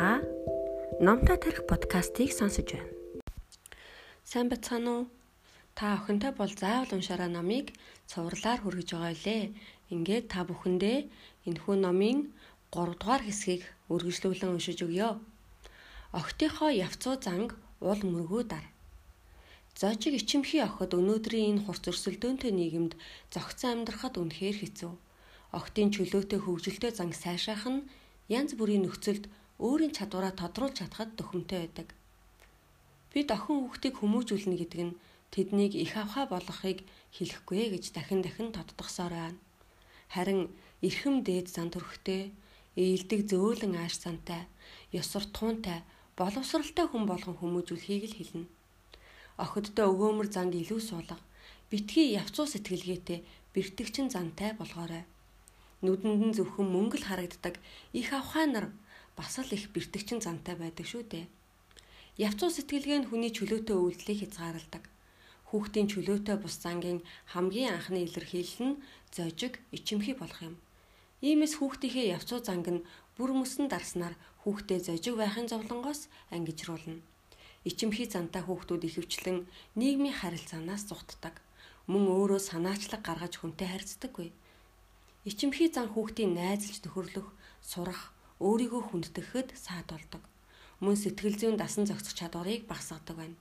Та Номтой тарих подкастыг сонсож байна. Сайн бацгаана уу? Та охинтой бол заавал уншаараа номыг цувралаар хүргэж байгаа илээ. Ингээд та бүхэндээ энэхүү номын 3 дугаар хэсгийг үргэлжлүүлэн уншиж өгье. Охтынхоо явцуу занг уул мөргөө дар. Зожиг ичимхий охид өнөөдрийн энэ хурц өрсөлдөөнтэй нийгэмд зогцсон амьдрахад үнэхээр хэцүү. Охтын чөлөөтэй хөгжилтэй занг сайшаах нь янз бүрийн нөхцөлд өөрийн чадвараа тодруулж чадхад төхөмтэй байдаг. Бид охин хүүхдийг хүмүүжүүлнэ гэдэг нь тэднийг их авхаа болгохыг хэлэхгүй гэж дахин дахин тодтогсоор байна. Харин эрхэм дээд зан төрхтэй, ээлдэг зөөлөн ааш сантай, ёс суртахуунтай, боловсралтай хүн болгон хүмүүжүүлэхийг л хэлнэ. Охидтой өгөөмөр занг илүү суулга, битгий явцуу сэтгэлгээтэй, бэртгчин зантай болгоорой. Нүдэнд нь зөвхөн мөнгө л харагддаг их авхаа нар бас л их бэртгчин зантай байдаг шүү дээ. Явцуу сэтгэлгээ нь хүний чөлөөтэй үйлдэлийг хязгаарладаг. Хүүхдийн чөлөөтэй бус зангийн хамгийн анхны илэрхийлэл нь зожиг, ичимхий болох юм. Иймээс хүүхдийнхээ явцуу занг нь бүр мөсөн дарснаар хүүхдээ зожиг байхын зовлонгоос ангижруулна. Ичимхий зантай хүүхдүүд ихэвчлэн нийгмийн харилцаанаас зугтдаг. Мөн өөрөө санаачлаг гаргаж хүнтэй харьцдаггүй. Ичимхий зан хүүхдийн найзалж төхөрлөх, сурах, өөрийгөө хүндэтгэхэд саадуулдаг. Мөн сэтгэл зүйн дасан зохицох чадварыг багасгадаг байна.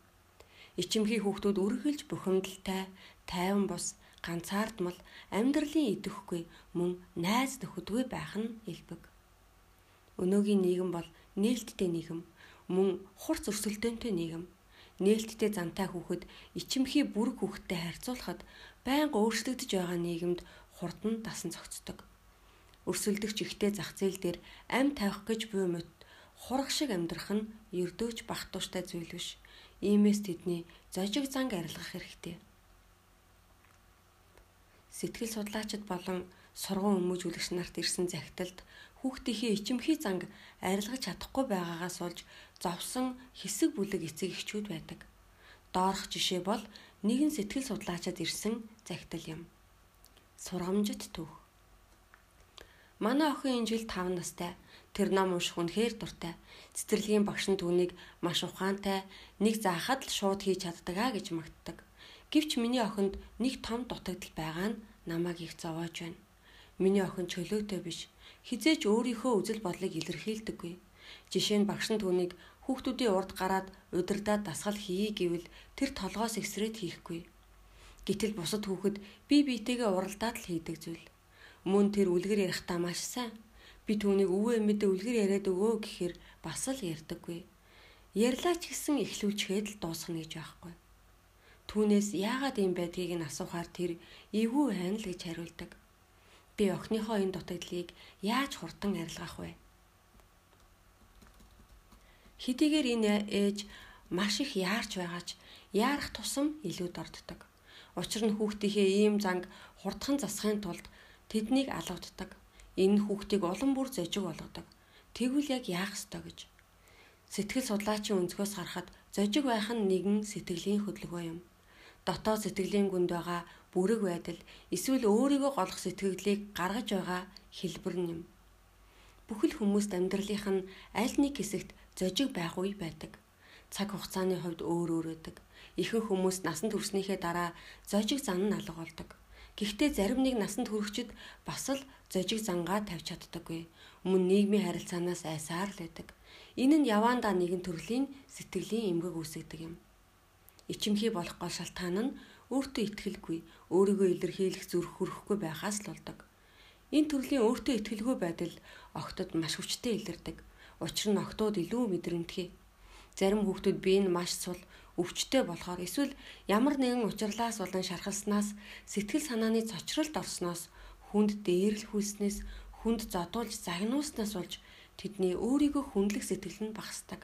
Ичимхий хүүхдүүд үргэлж бухимдалтай, тайван бус, ганцаардмал, амьдралын идэвхгүй мөн найз нөхөдгүй байх нь илбэг. Өнөөгийн нийгэм бол нээлттэй нийгэм, мөн хурц өрсөлдөөнтэй нийгэм. Нээлттэй зантай хүүхэд ичимхий бүрэг хүүхэдтэй харьцуулахад байнга өөрчлөгдөж байгаа нийгэмд хурдан дасан зохицдог өрсөлдөгч ихтэй зах зээл дээр ам тавих гэж буй мэт хурах шиг амьдрах нь ердөөч бах тууштай зүйл биш. Иймээс тэдний зожиг занг арилгах хэрэгтэй. Сэтгэл судлаачид болон сургууль хүмүүжүүлэгч нарт ирсэн захидалд хүүхдийнхээ ичимхий занг арилгаж чадахгүй байгаагаас болж зовсон хэсэг бүлэг эцэг эхчүүд байдаг. Доорх жишээ бол нэгэн сэтгэл судлаачид ирсэн захидал юм. Сургамжит түүх Манай охин энэ жил 5 настай. Тэр ном унших үнэхээр дуртай. Цэцэрлэгийн багш нь түүнийг маш ухаантай, нэг заахад л шууд хийж чаддаг а гэж магтдаг. Гэвч миний охинд нэг том дутагдал байгаа нь намайг их зовоож байна. Миний охин чөлөөтэй биш. Хизээч өөрийнхөө үзэл бодлыг илэрхийлдэггүй. Жишээ нь багш нь түүнийг хүүхдүүдийн урд гараад удирдаад дасгал хийе гэвэл тэр толгоос эксрээд хийхгүй. Гэтэл бусад хүүхэд бие биетэйгээ уралдаад л хийдэг зүйл. Мөн тэр үлгэр ярихдаа маш сайн. Би түүнийг өвөө эмэдэ үлгэр яриад өгөө гэхээр бас л ярьдаггүй. Ярьлаач гэсэн эхлүүлчихэд л дуусгана гэж байхгүй. Түүнээс яагаад юм байдгийг нь асуухаар тэр эвгүй байна л гэж хариулдаг. Би охиныхоо энэ дутагдлыг яаж хурдан арилгах вэ? Хэдийгээр энэ ээж маш их яарч байгаач яарах тусам илүү дорддог. Учир нь хүүхдийнхээ ийм занг хурдхан засахын тулд тэднийг алгаддаг. Энэ хүүхдийг улам бүр зожиг болгодог. Тэгвэл яг яах ёстой гэж. Сэтгэл судлаачийн өнцгөөс харахад зожиг байх нь нэгэн сэтгэлийн хөдөлгөөн юм. Дотоод сэтгэлийн гүнд байгаа бүрэг байдал эсвэл өөрийгөө голох сэтгэлийг гаргаж байгаа хэлбэр юм. Бүхэл хүмүүст амьдралынх нь аль нэг хэсэгт зожиг байх үе байдаг. Цаг хугацааны хувьд өөр өөр байдаг. Ихэнх хүмүүс насанд хүрснийхээ дараа зожиг зан нь алга болдог. Гэхдээ зарим нэг насанд хүрэхчид бас л зожиг зангаа тавьж чаддаггүй. Мөн нийгмийн харилцаанаас айсаар л байдаг. Энэ нь яваандаа нэгэн төрлийн сэтгэлийн эмгэг үүсгдэг юм. Ичимхий болох гол шалтгаан нь өөртөө итгэлгүй, өөрийгөө илэрхийлэх зүрх хүрэхгүй байхаас л болдог. Энэ төрлийн өөртөө итгэлгүй байдал огтод маш хүчтэй илэрдэг. Учир нь огтуд илүү мэдрэмтгий. Зарим хүүхдүүд бие нь маш сул, өвчтэй болохоор эсвэл ямар нэгэн учирлаас болон шархалснаас сэтгэл санааны цочролд орсноос хүнд дээрлэхүүлснээс хүнд зодуулж загнууснаас болж тэдний өөрийгөө хүндлэх сэтгэл нь багасдаг.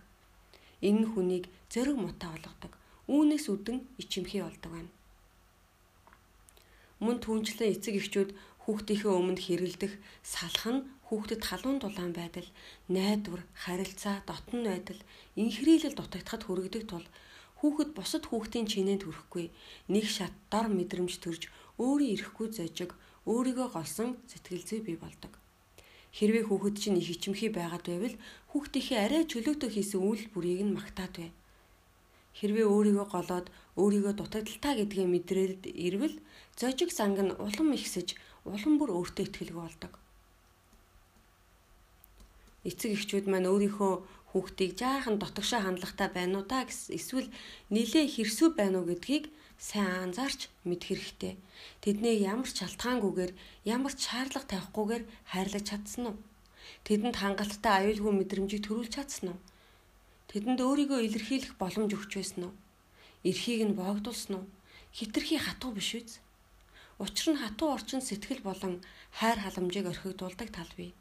Энэ хүнийг зэрэг мутаа болгодог. Үүнээс үдэн ичимхий болдог байна. Мөн түнчлэн эцэг эхчүүд хүүхдийнхээ өмнө хэрэлдэх, салах нь хүүхдэд халуун дулаан байдал, найдвар, харилцаа, дотн байдал, инхрийлэл дутагдахад хүргэдэг тул Хүүхэд бусад хүүхдийн чинээнд хүрэхгүй нэг шат дор мэдрэмж төрж өөрийн ирэхгүй зожиг өөрийгөө голсон сэтгэл зүй бий болдог. Хэрвээ хүүхэд чинь их ичимхий байгаад байвал хүүхдийнхээ арай чөлөөтөө хийсэн үйл бүрийг нь магтаад бай. Хэрвээ өөрийгөө голоод өөрийгөө дутагдaltaа гэдгээ мэдрээд ирвэл зожиг занг нь улам ихсэж улам бүр өөртөө ихтгэлгүй болдог. Эцэг эхчүүд маань өөрийнхөө хүүхдийг жаахан дотгошоо хандлагатай байна уу та гэс эсвэл нилээ хэрсүү байна уу гэдгийг сайн анзаарч мэдэх хэрэгтэй. Тэднийг ямар ч шалтгаангүйгээр ямар ч шаардлага тавихгүйгээр хайрлаж чадсан уу? Тэдэнд хангалттай аюулгүй мэдрэмжийг төрүүлж чадсан уу? Тэдэнд өөрийгөө илэрхийлэх боломж өгч байсан уу? Эрхийг нь боогдуулсан уу? Хитрхи хатуу биш үз? Учир нь хатуу орчин сэтгэл болон хайр халамжийг орхигдуулдаг тал бий.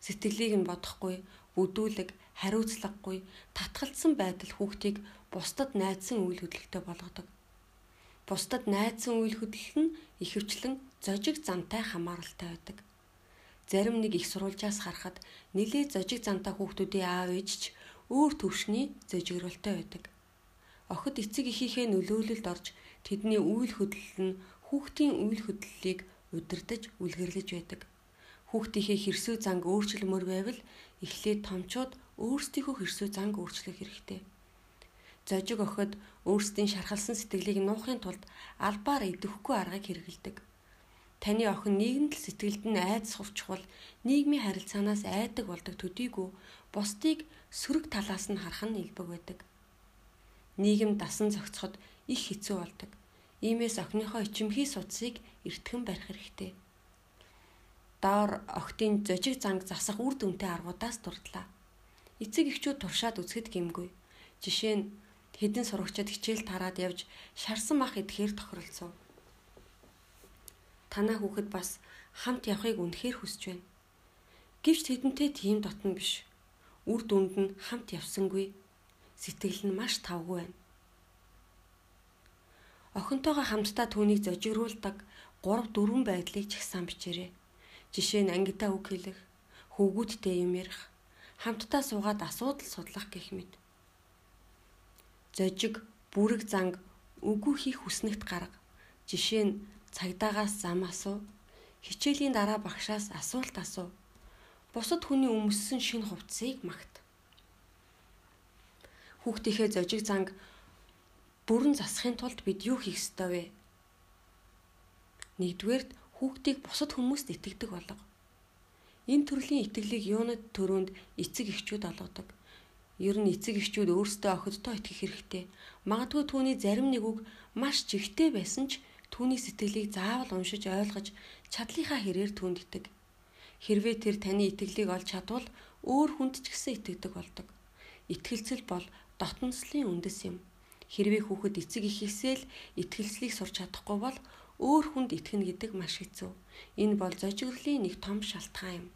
Сэтгэлийг нь бодохгүй, бүдүүлэг, хариуцлагагүй, татгалцсан байдал хүүхдийг бусдад найдсан үйл хөдлөлтөй болгодог. Бусдад найдсан үйл хөдлөл нь ихэвчлэн зожиг замтай хамааралтай байдаг. Зарим нэг их сурвалжаас харахад нэлээд зожиг замтай хүүхдүүдийн аав ээж ч өөр төвшний зэжигрэлтэй байдаг. Охид эцэг эхийнхээ нөлөөлөлд орж тэдний үйл хөдлөл нь хүүхдийн үйл хөдлөлийг удирдах үлгэрлэж байдаг. Хүүхдийнхээ хэрсүү занг өөрчлөмөр байвал эхлээд томчууд өөрсдийнхөө хэрсүү занг өөрчлөх хэрэгтэй. Зожиг охид өөрсдийн шархалсан сэтгэлийг нуухын тулд албаар идэвхгүй аргыг хэрэгэлдэг. Таны охин нийгэмд л сэтгэлд нь айдас хувчхвал нийгмийн харилцаанаас айдаг болдог төдийгүй бусдыг сөрөг талаас нь харах нь илбэг байдаг. Нийгэм дасан зохицоход их хэцүү болдог. Иймээс охиныхоо ичимхий судсыг эртхэн барих хэрэгтэй. Доор охтын зожиг занг засах үр дүнтэй аргуудаас дурдлаа. Эцэг эхчүүд туршаад үзэхэд гимгүй. Жишээ нь хэдэн сурагчид хичээл тараад явж шарсан мах идэхээр тохиролцов танаа хүүхэд бас хамт явахыг үнэхээр хүсэж байна. Гэвч тэдэнтэй тийм дотно биш. Үр дүнд нь хамт явсангүй. Сэтгэл нь маш тавгүй байна. Охинтойгоо хамтдаа түүнийг зожигруулдаг 3 4 байдлыг ч ихсан бичээрэй. Жишээ нь ангитаа үг хэлэх, хөвгүүдтэй юм ярих, хамтдаа суугаад асуудал судлах гэх мэт. Зожиг, бүрэг занг, үгүй хийх хүснэгт гарга. Жишээ нь цагдаагаас зам асуу, хичээлийн дараа багшаас асуулт асуу. Бусад хүний өмссөн шин хувцсыг магт. Хүүхдийнхээ зожиг занг бүрэн засахын тулд бид юу хийх ёстой вэ? Нэгдүгээрт хүүхдийг бусад хүмүүст итгэдэг болго. Энэ төрлийн итгэлийг юунад төрөнд эцэг эхчүүд олгодог. Ер нь эцэг эхчүүд өөрсдөө охидтой итгэх хэрэгтэй. Магадгүй түүний зарим нэг үг маш жигтэй байсан ч Түүний сэтгэлийг заавал уншиж ойлгож чадлынхаа хэрээр түүнд итэг. Хэрвээ тэр таны итгэлийг олж чадвал өөр хүнд ч гэсэн итгэдэг болдог. Итгэлцэл бол дотнослын үндэс юм. Хэрвээ хүүхэд эцэг ихээсээ л итгэлцлийг сурч чадахгүй бол өөр хүнд итгэнэ гэдэг маш хэцүү. Энэ бол зожигролын нэг том шалтгаан юм.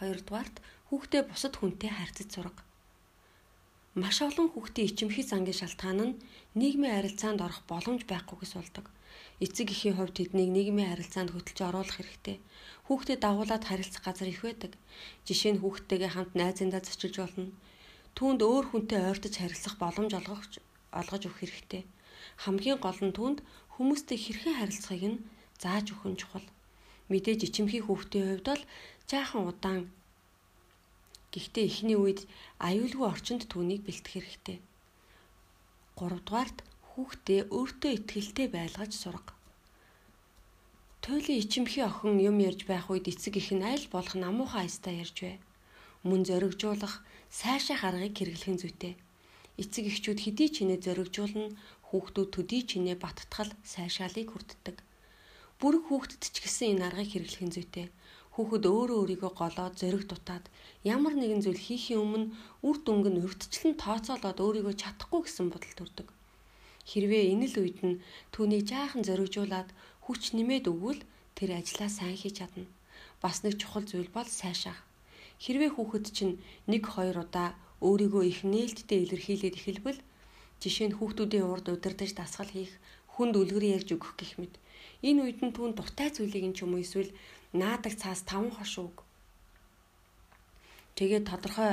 Хоёрдугаарт хүүхдээ бусад хүнтэй харьцаж сурга. Маш олон хүүхдийн ичимхий зангийн шалтгаан нь нийгмийн харилцаанд орох боломж байхгүйгээс болдог. Эцэг эхийн хувьд тэднийг нийгмийн харилцаанд хөтлж оруулах хэрэгтэй. Хүүхдэд дагуулад харилцах газар их байдаг. Жишээ нь хүүхдтэйгээ хамт найзындаа зочилж болно. Түүнд өөр хүнтэй ойртож харилцах боломж олгох олгож өгөх хэрэгтэй. Хамгийн гол нь түүнд хүмүүстэй хэрхэн харилцахыг нь зааж өгөх нь чухал. Мэдээж ичимхий хүүхдийн хувьд бол жаахан удаан Гэхдээ эхний үед аюулгүй орчинд түүнийг бэлтгэх хэрэгтэй. 3 дугаарт хүүхдээ өөртөө ихтэй байлгаж сурга. Туйлын ичимхий охин юм ярьж байх үед эцэг их нь аль болох намуухай айстаа ярьж бай. Мөн зоригжуулах, сайшаа харгыг хэрэглэхэн зүйтэй. Эцэг эхчүүд хэдий ч нэ зоригжуулна, хүүхдүүд төдий ч нэ баттгал сайшаалыг хүртдэг. Бүрэг хүүхдэд ч гэсэн энэ аргыг хэрэглэхэн зүйтэй Хүүхэд өөрөө өөрийгөө голоод зориг дутаад ямар нэгэн зүйл хийхийн өмнө үр дүнг нь урьдчилан тооцоолоод өөрийгөө чадахгүй гэсэн бодол төрдөг. Хэрвээ энэ л үед нь түүнийг жаахан зоригжуулаад хүч нэмээд өгвөл тэр ажлаа сайн хийж чадна. Бас нэг чухал зүйл бол сайшаах. Хэрвээ хүүхэд чинь 1 2 удаа өөрийгөө их нээлттэй илэрхийлээд эхэлбэл жишээ нь хүүхдүүдийн урд удирдах дасгал хийх, хүнд үлгэр ярьж өгөх гэх мэт. Энэ үед нь түүн дуртай зүйлийг нь ч юм уу эсвэл наадаг цаас таван хошууг. Тэгээд тодорхой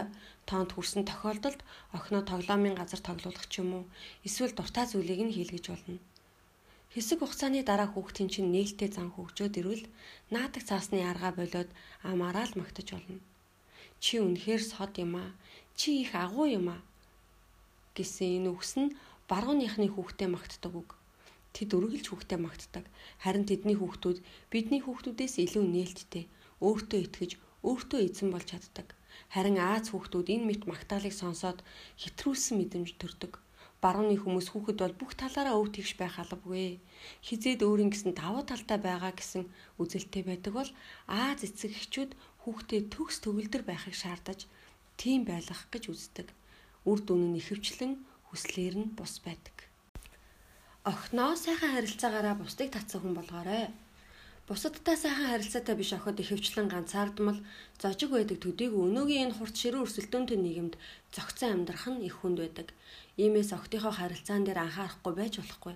тоонд хүрсэн тохиолдолд охиноо тоглоомын газар тоглуулах ч юм уу эсвэл дуртай зүйлийг нь хийлгэж болно. Хэсэг хугацааны дараа хүүхдийн чинь нээлттэй зан хөгжөөд ирвэл наадаг цаасны аргаа болоод амаараа л магтаж болно. Чи үнэхээр сод юм аа. Чи их агуу юм аа гэсэн энэ үгс нь барууныхны хүүхдэд магтдаг үг. Тэд өргөлж хүүхдэд магтдаг. Харин тэдний хүүхдүүд бидний хүүхдүүдээс илүү нээлттэй, өөртөө итгэж, өөртөө эзэн болж чаддаг. Харин Аз хүүхдүүд энэ мэт магтаалыг сонсоод хитрүүлсэн мэдрэмж төрдөг. Барууны хүмүүс хүүхэд бол бүх талаараа өв тэгш байх албагүй. Хизээд өөрийн гэсэн давуу талтай байгаа гэсэн үзэлтэй байдаг бол Аз эцэг эхчүүд хүүхдээ төгс төгөлдөр байхыг шаардаж тийм байлгах гэж үздэг. Үр дүн нь ихэвчлэн хүслээр нь бус байдаг. Охноо сайхан харилцаагаараа бусдыг татсан хүн болгоорой. Бусадтай сайхан харилцаатай биш охид ихэвчлэн ганцаардмал зожиг байдаг төдийгүй өнөөгийн энэ хурд ширүү өрсөлдөөнтэй нийгэмд зөгцөн амьдрах нь их хүнд байдаг. Иймээс охтынхоо харилцаан дээр анхаарахгүй байж болохгүй.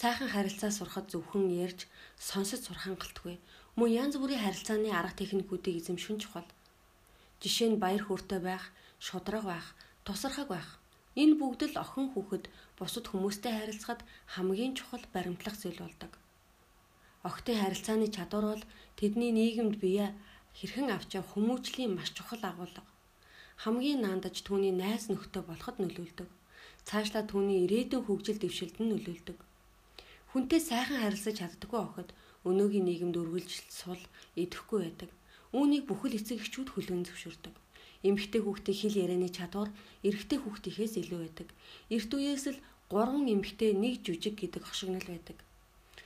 Сайхан харилцаа сурахад зөвхөн ярьж, сонсож сурах хангалтгүй. Мөн янз бүрийн харилцааны арга техникүүдийг эзэмшүн чухал. Жишээ нь баяр хөөртэй байх, шудраг байх, тусархаг байх. Энэ бүгд л охин хүүхэд бусад хүмүүстэй харилцахад хамгийн чухал баримтлах зүйл болдог. Охтын харилцааны чадвар бол тэдний нийгэмд бие хэрхэн авч явах хүмүүжлийн маш чухал агуулга. Хамгийн наандаж түүний найз нөхдөд болоход нөлөөлдөг. Цаашлаа түүний ирээдүйн хөгжил дэвшилд нь нөлөөлдөг. Хүнтэй сайхан харилцаж чаддаггүй охид өнөөгийн нийгэмд үргэлжилж сул идэхгүй байдаг. Үүнийг бүхэл эцэг эхчүүд хүлээн зөвшөөрдөг. Эмэгтэй хүүхдийн хэл ярианы чадвар эрэгтэй хүүхдийнхээс илүү байдаг. Эрт үеэс л 3 эмэгтэй нэг жүжиг гэдэг хошигнол байдаг.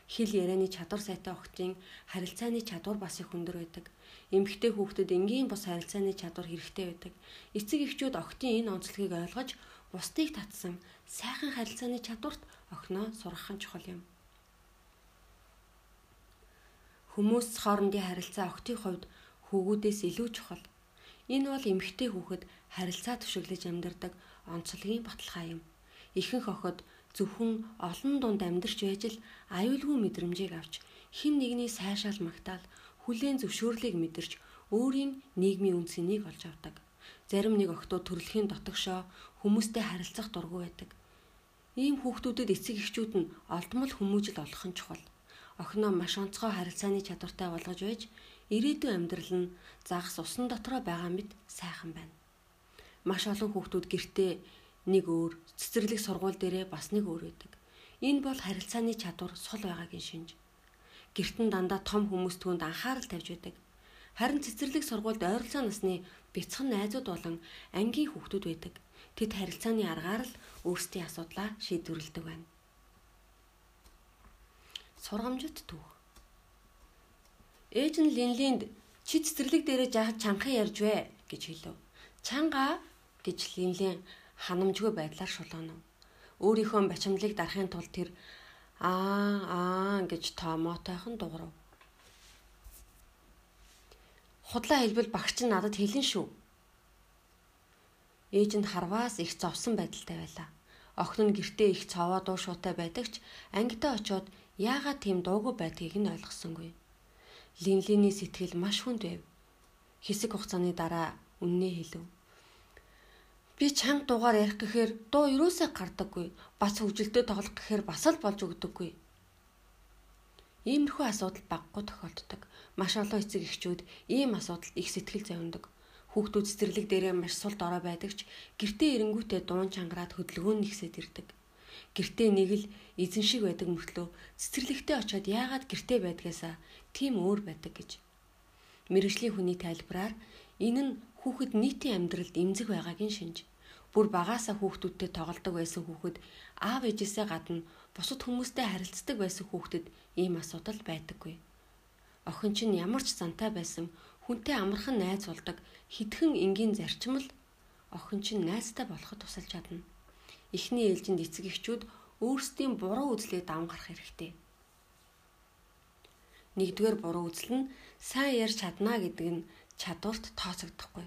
Хэл ярианы чадвар сайтай охтын харилцааны чадвар бас их өндөр байдаг. Эмэгтэй хүүхдэд энгийн бус харилцааны чадвар хэрэгтэй байдаг. Эцэг эхчүүд охтын энэ онцлогийг ойлгож бусдыг татсан сайхан харилцааны чадварт охиноо сургах нь чухал юм. Хүмүүс хоорондын харилцаа охтын хувьд хүүгүүдээс илүү чухал. Энэ бол эмэгтэй хүүхэд харилцаа түшиглэж амьдардаг онцлогийн баталгаа юм. Ихэнх охид зөвхөн олон дунд амьдарч байж л аюулгүй мэдрэмжийг авч хин нэгний сайшаал магтаал хүлээн зөвшөөрлийг мэдэрч өөрийн нийгмийн үнцнийг олж авдаг. Зарим нэг охтууд төрөлхийн дотогшоо хүмүүстэй харилцах дургүй байдаг. Ийм хүүхдүүдэд эцэг эхчүүд нь олдмол хүмүүжил олох нь чухал. Охиноо маш онцгой харилцааны чадвартай болгож байж ирээдүйн амьдрал нь загас усан дотроо байгаа мэт сайхан байна. Маш олон хүүхдүүд гэртээ нэг өөр, цэцэрлэг сургууль дээрээ бас нэг өөр байдаг. Энэ бол харилцааны чадвар сул байгаагийн шинж. Гэрт нь дандаа том хүмүүс түүнд анхаарал тавьж байдаг. Харин цэцэрлэг сургуульд ойролцоо насны бяцхан найзууд болон ангийн хүүхдүүд байдаг. Тэд харилцааны аргаар л өөрсдийн асуудлаа шийдвэрлэдэг байна. Сургамжит түүх Ээж нь Линлинд чи цэцэрлэг дээрээ жахад чанхан ярьж вэ гэж хэлв. Чанга гэж Линлин ханамжгүй байдлаар шулуунав. Өөрийнхөө бачимлыг дарахын тулд тэр аа аа гэж тоомотойхон дуурав. Худлаа хэлбэл багч нь надад хэлэн шүү. Ээж нь харваас их зовсон байдалтай байлаа. Охин нь гэртээ их цовоо дуу шуутай байдагч ангидаа очиод яагаад тийм дуугүй байдгийг нь ойлгосонгүй. Линлиний сэтгэл маш хүнд байв. Хэсэг хугацааны дараа үннээ хэлв. Би чанга дуугаар ярих гэхээр дуу юусаа гардаггүй. Бас хөвгөлдөө тоглох гэхээр бас л болж өгдөггүй. Иймэрхүү асуудал баггүй тохиолддог. Маш олон эцэг эхчүүд ийм асуудалд их сэтгэл зовндог. Хүүхдүүд цэцэрлэг дээрээ маш сул дорой байдаг ч гэртээ эренгүүтээ дуун чангараад хөдөлгөөн нэгсээд ирдэг. Гэртээ нэг л эзэн шиг байдаг мөртлөө цэцэрлэгтээ очиод яагаад гэртээ байдгаасаа тийм өөр байдаг гэж. Мэргэжлийн хүний тайлбараар энэ нь хүүхэд нийтийн амьдралд эмзэг байгаагийн шинж. Бүр багаасаа хүүхдүүдтэй тоглодог байсан хүүхэд аав ээжээсээ гадна бусад хүмүүстэй харилцдаг байсан хүүхдэд ийм асуудал байдаггүй. Охин чинь ямар ч зантай байсан хүнтэй амархан найз болдог хитгэн энгийн зарчим л охин чинь найзтай болоход тусалж чадна. Эхний ээлжинд эцэг эхчүүд өөрсдийн буруу үзлийг давмгарах хэрэгтэй. Нэгдүгээр буруу үзэл нь сайн ярьж чадна гэдэг нь чадварт тооцогдохгүй.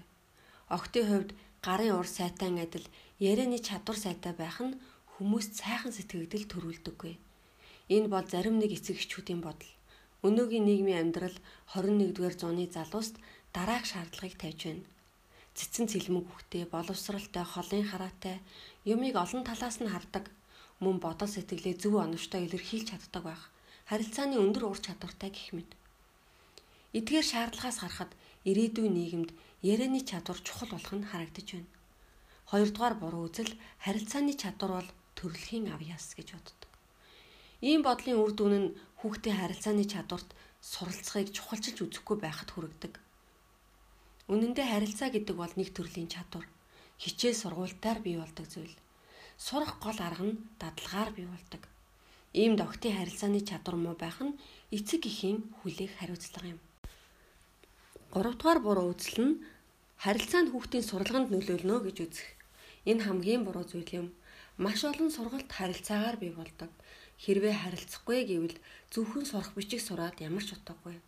Охтын хувьд гарын ур сайтан адил ярианы чадвар сайтай байх нь хүмүүст сайхан сэтгэгдэл төрүүлдэггүй. Энэ бол зарим нэг эцэг эхчүүдийн бодол. Өнөөгийн нийгмийн амьдрал 21-р зууны залууст дараах шаардлагыг тавьж байна. Цэцэн цэлмэг хөхтэй, боловсралтай, холын хараатай, юмыг олон талаас нь хардаг, мөн бодол сэтгэлээ зөв оновчтой илэрхийлж чаддаг байх. Харилцааны өндөр ур чадвартай гэх мэт. Эдгээр шаардлагаас харахад ирээдүйн нийгэмд ярианы чадвар чухал болох нь харагдаж байна. Хоёрдугаар буруу үзэл харилцааны чадвар бол төрөлхийн авьяас гэж боддог. Ийм бодлын үр дүн нь хүүхдийн харилцааны чадварт суралцахыг чухалчилж үзэхгүй байхад хүргэдэг. Үнэн дээр харилцаа гэдэг бол нэг төрлийн чадвар. Хичээл сургуультаар бий болдог зүйл. Сурах гол арга нь дадлагаар бий болдог. Ийм догтын харилцааны чадвар муу байх нь эцэг эхийн хүлээх хариуцлага юм. Гуравдугаар буруу үзэл нь харилцаанд хүүхдийн сурлаганд нөлөөлнө гэж үзэх. Энэ хамгийн буруу зүйл юм. Маш олон сургалт харилцаагаар бий болдог. Хэрвээ харилцахгүй гэвэл зөвхөн сурах бичиг сураад ямар ч утгагүй.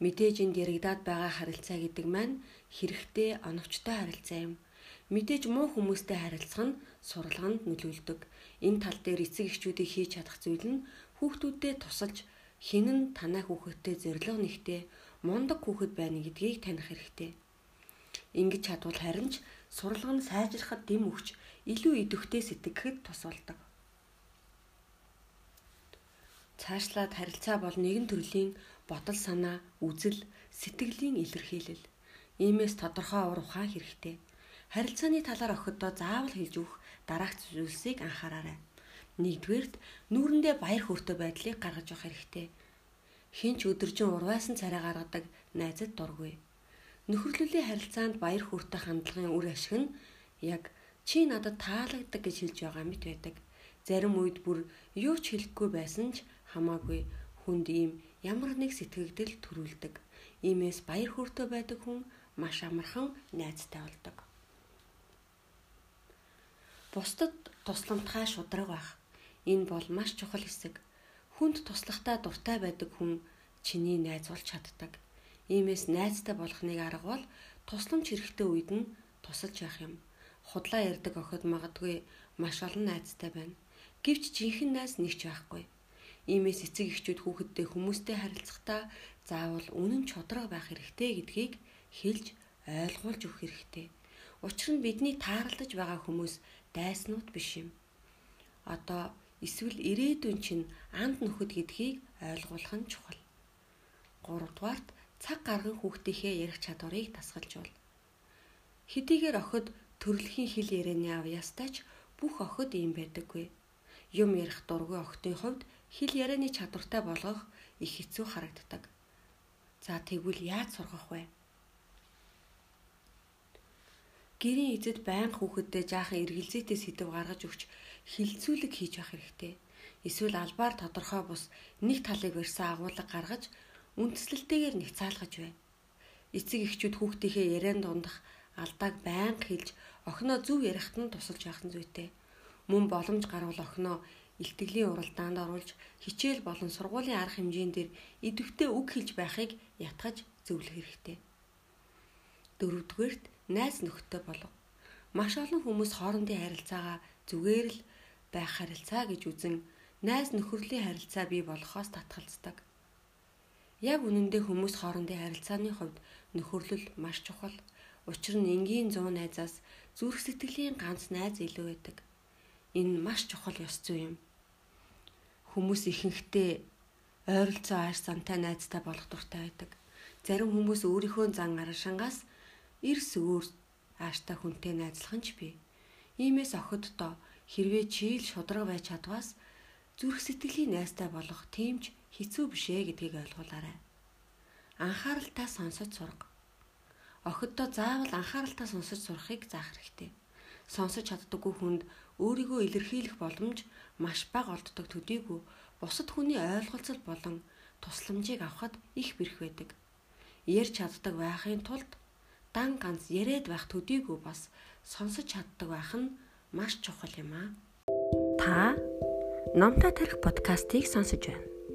Мэдээж энд яригадаад байгаа харилцаа гэдэг маань хэрэгтэй оновчтой харилцаа юм. Мэдээж муу хүмүүстэй харилцах нь сурлаганд нөлөөлдөг. Энэ тал дээр эцэг эхчүүдийг хийж чадах зүйл нь хүүхдүүдэд тусалж хин нь танаа хүүхэдтэй зэрлэг нэгтэй мундаг хүүхэд байна гэдгийг таних хэрэгтэй. Ингэж чадвал харин ч сурлага нь сайжрахад дэм өгч илүү идэвхтэй сэтгэхэд тус болдог. Цаашлаад харилцаа бол нэгэн төрлийн бодол санаа, үзэл, сэтгэлийн илэрхийлэл. Иймээс тодорхой ур ухаан хэрэгтэй. Харилцааны талаар охидоо заавал хэлж өгөх дараах зүйлсийг анхаараарай. Нэгдүгээрт нүүрэндээ баяр хөөртэй байдлыг гаргаж явах хэрэгтэй. Хинч өдөржин урвайсан царай гаргадаг найзад дургүй. Нөхөрлөлийн харилцаанд баяр хөөртэй хандлагын үр ашиг нь яг чи надад таалагддаг гэж хэлж байгаа мэт байдаг. Зарим үед бүр юу ч хэлэхгүй байсан ч хамаагүй хүнд ийм ямар нэг сэтгэгдэл төрүүлдэг. Иймээс баяр хөөртэй байдаг хүн маш амархан найзтай болдог. Бусдад тусламтгай шудраг байх. Энэ бол маш чухал хэсэг. Хүнд туслахтаа дуртай байдаг хүн чиний найз болж чаддаг. Иймээс найзтай болохныг арга бол тусламж хэрэгтэй үед нь тусалж явах юм. Худлаа ярддаг охид магадгүй маш олон найзтай байна. Гэвч жинхэнэ найз нэг ч байхгүй. Иймээс эцэг эхчүүд хүүхэдтэй хүмүүстэй харилцахдаа заавал үнэн чодрог байх хэрэгтэй гэдгийг хэлж ойлгуулж өгөх хэрэгтэй. Учир нь бидний тааралдаж байгаа хүмүүс дайснууд биш юм. Одоо эсвэл ирээдүйн чинь анд нөхөд гэдгийг ойлгуулах нь чухал. 3 дугаарт цаг гарган хүүхдийнхээ ярих чадварыг дасгалжуул. Хэдийгээр охид төрөлхийн хэл ярианы авьяастайч бүх охид ийм байдаггүй. Юм ярих дургүй охидын хувьд хэл ярианы чадвартай болгох их хэцүү харагддаг. За тэгвэл яаж сургах вэ? Гэрийн эзэд байнга хүүхэддээ жаахан эргэлзээтэй сэдв гаргаж өгч хилцүүлэг хийж явах хэрэгтэй. Эсвэл албаар тодорхой бус нэг талыг барьсан агуулга гаргаж үндэслэлтэйгээр нэгцаалгаж бай. Эцэг эхчүүд хүүхдийнхээ ярианд дундах алдааг байнга хэлж охиноо зөв ярихт нь тусалж явах нь зүйтэй. Мөн боломж гарвал охиноо илтгэлийн уралдаанд оруулж хичээл болон сургуулийн арга хэмжээнд дээр идэвхтэй үг хэлж байхыг ятгаж зөвлөх хэрэгтэй. Дөрөвдүгээрт найз нөхдөд болов. Маш олон хүмүүс хоорондын харилцаагаа зүгээр л байх харилцаа гэж үзэн найз нөхөрлийн харилцаа бий болохоос татгалздаг. Яг үнэндээ хүмүүс хоорондын харилцааны хувьд нөхөрлөл маш чухал. Учир нь энгийн 100 найзаас зүрх сэтгэлийн ганц найз илүү байдаг. Энэ маш чухал ёс зүй юм. Хүмүүс ихэнхдээ ойролцоо ааш замтай найзтай болох дуртай байдаг. Зарим хүмүүс өөрийнхөө зан арашингаас эрс өөр ааштай хүнтэй найзлах нь ч бий. Иймээс охиддоо хэрвээ чийл шудраг байж чадвас зүрх сэтгэлийн найзтай болох тимч хэцүү бишээ гэдгийг ойлгуулаарай. Анхааралтай сонсож сурга. Охиддоо заавал анхааралтай сонсож сурахыг заах хэрэгтэй. Сонсож чаддаггүй хүнд өөрийгөө илэрхийлэх боломж маш бага олддог төдийгүй бусад хүний ойлголцол болон тусламжийг авахд их бэрх байдаг. Ярьж чаддаг байхын тулд дан ганц яриад байх төдийгүй бас сонсож чаддаг байх нь маш чухал юм аа. Та Номтой тарих подкастыг сонсож байна.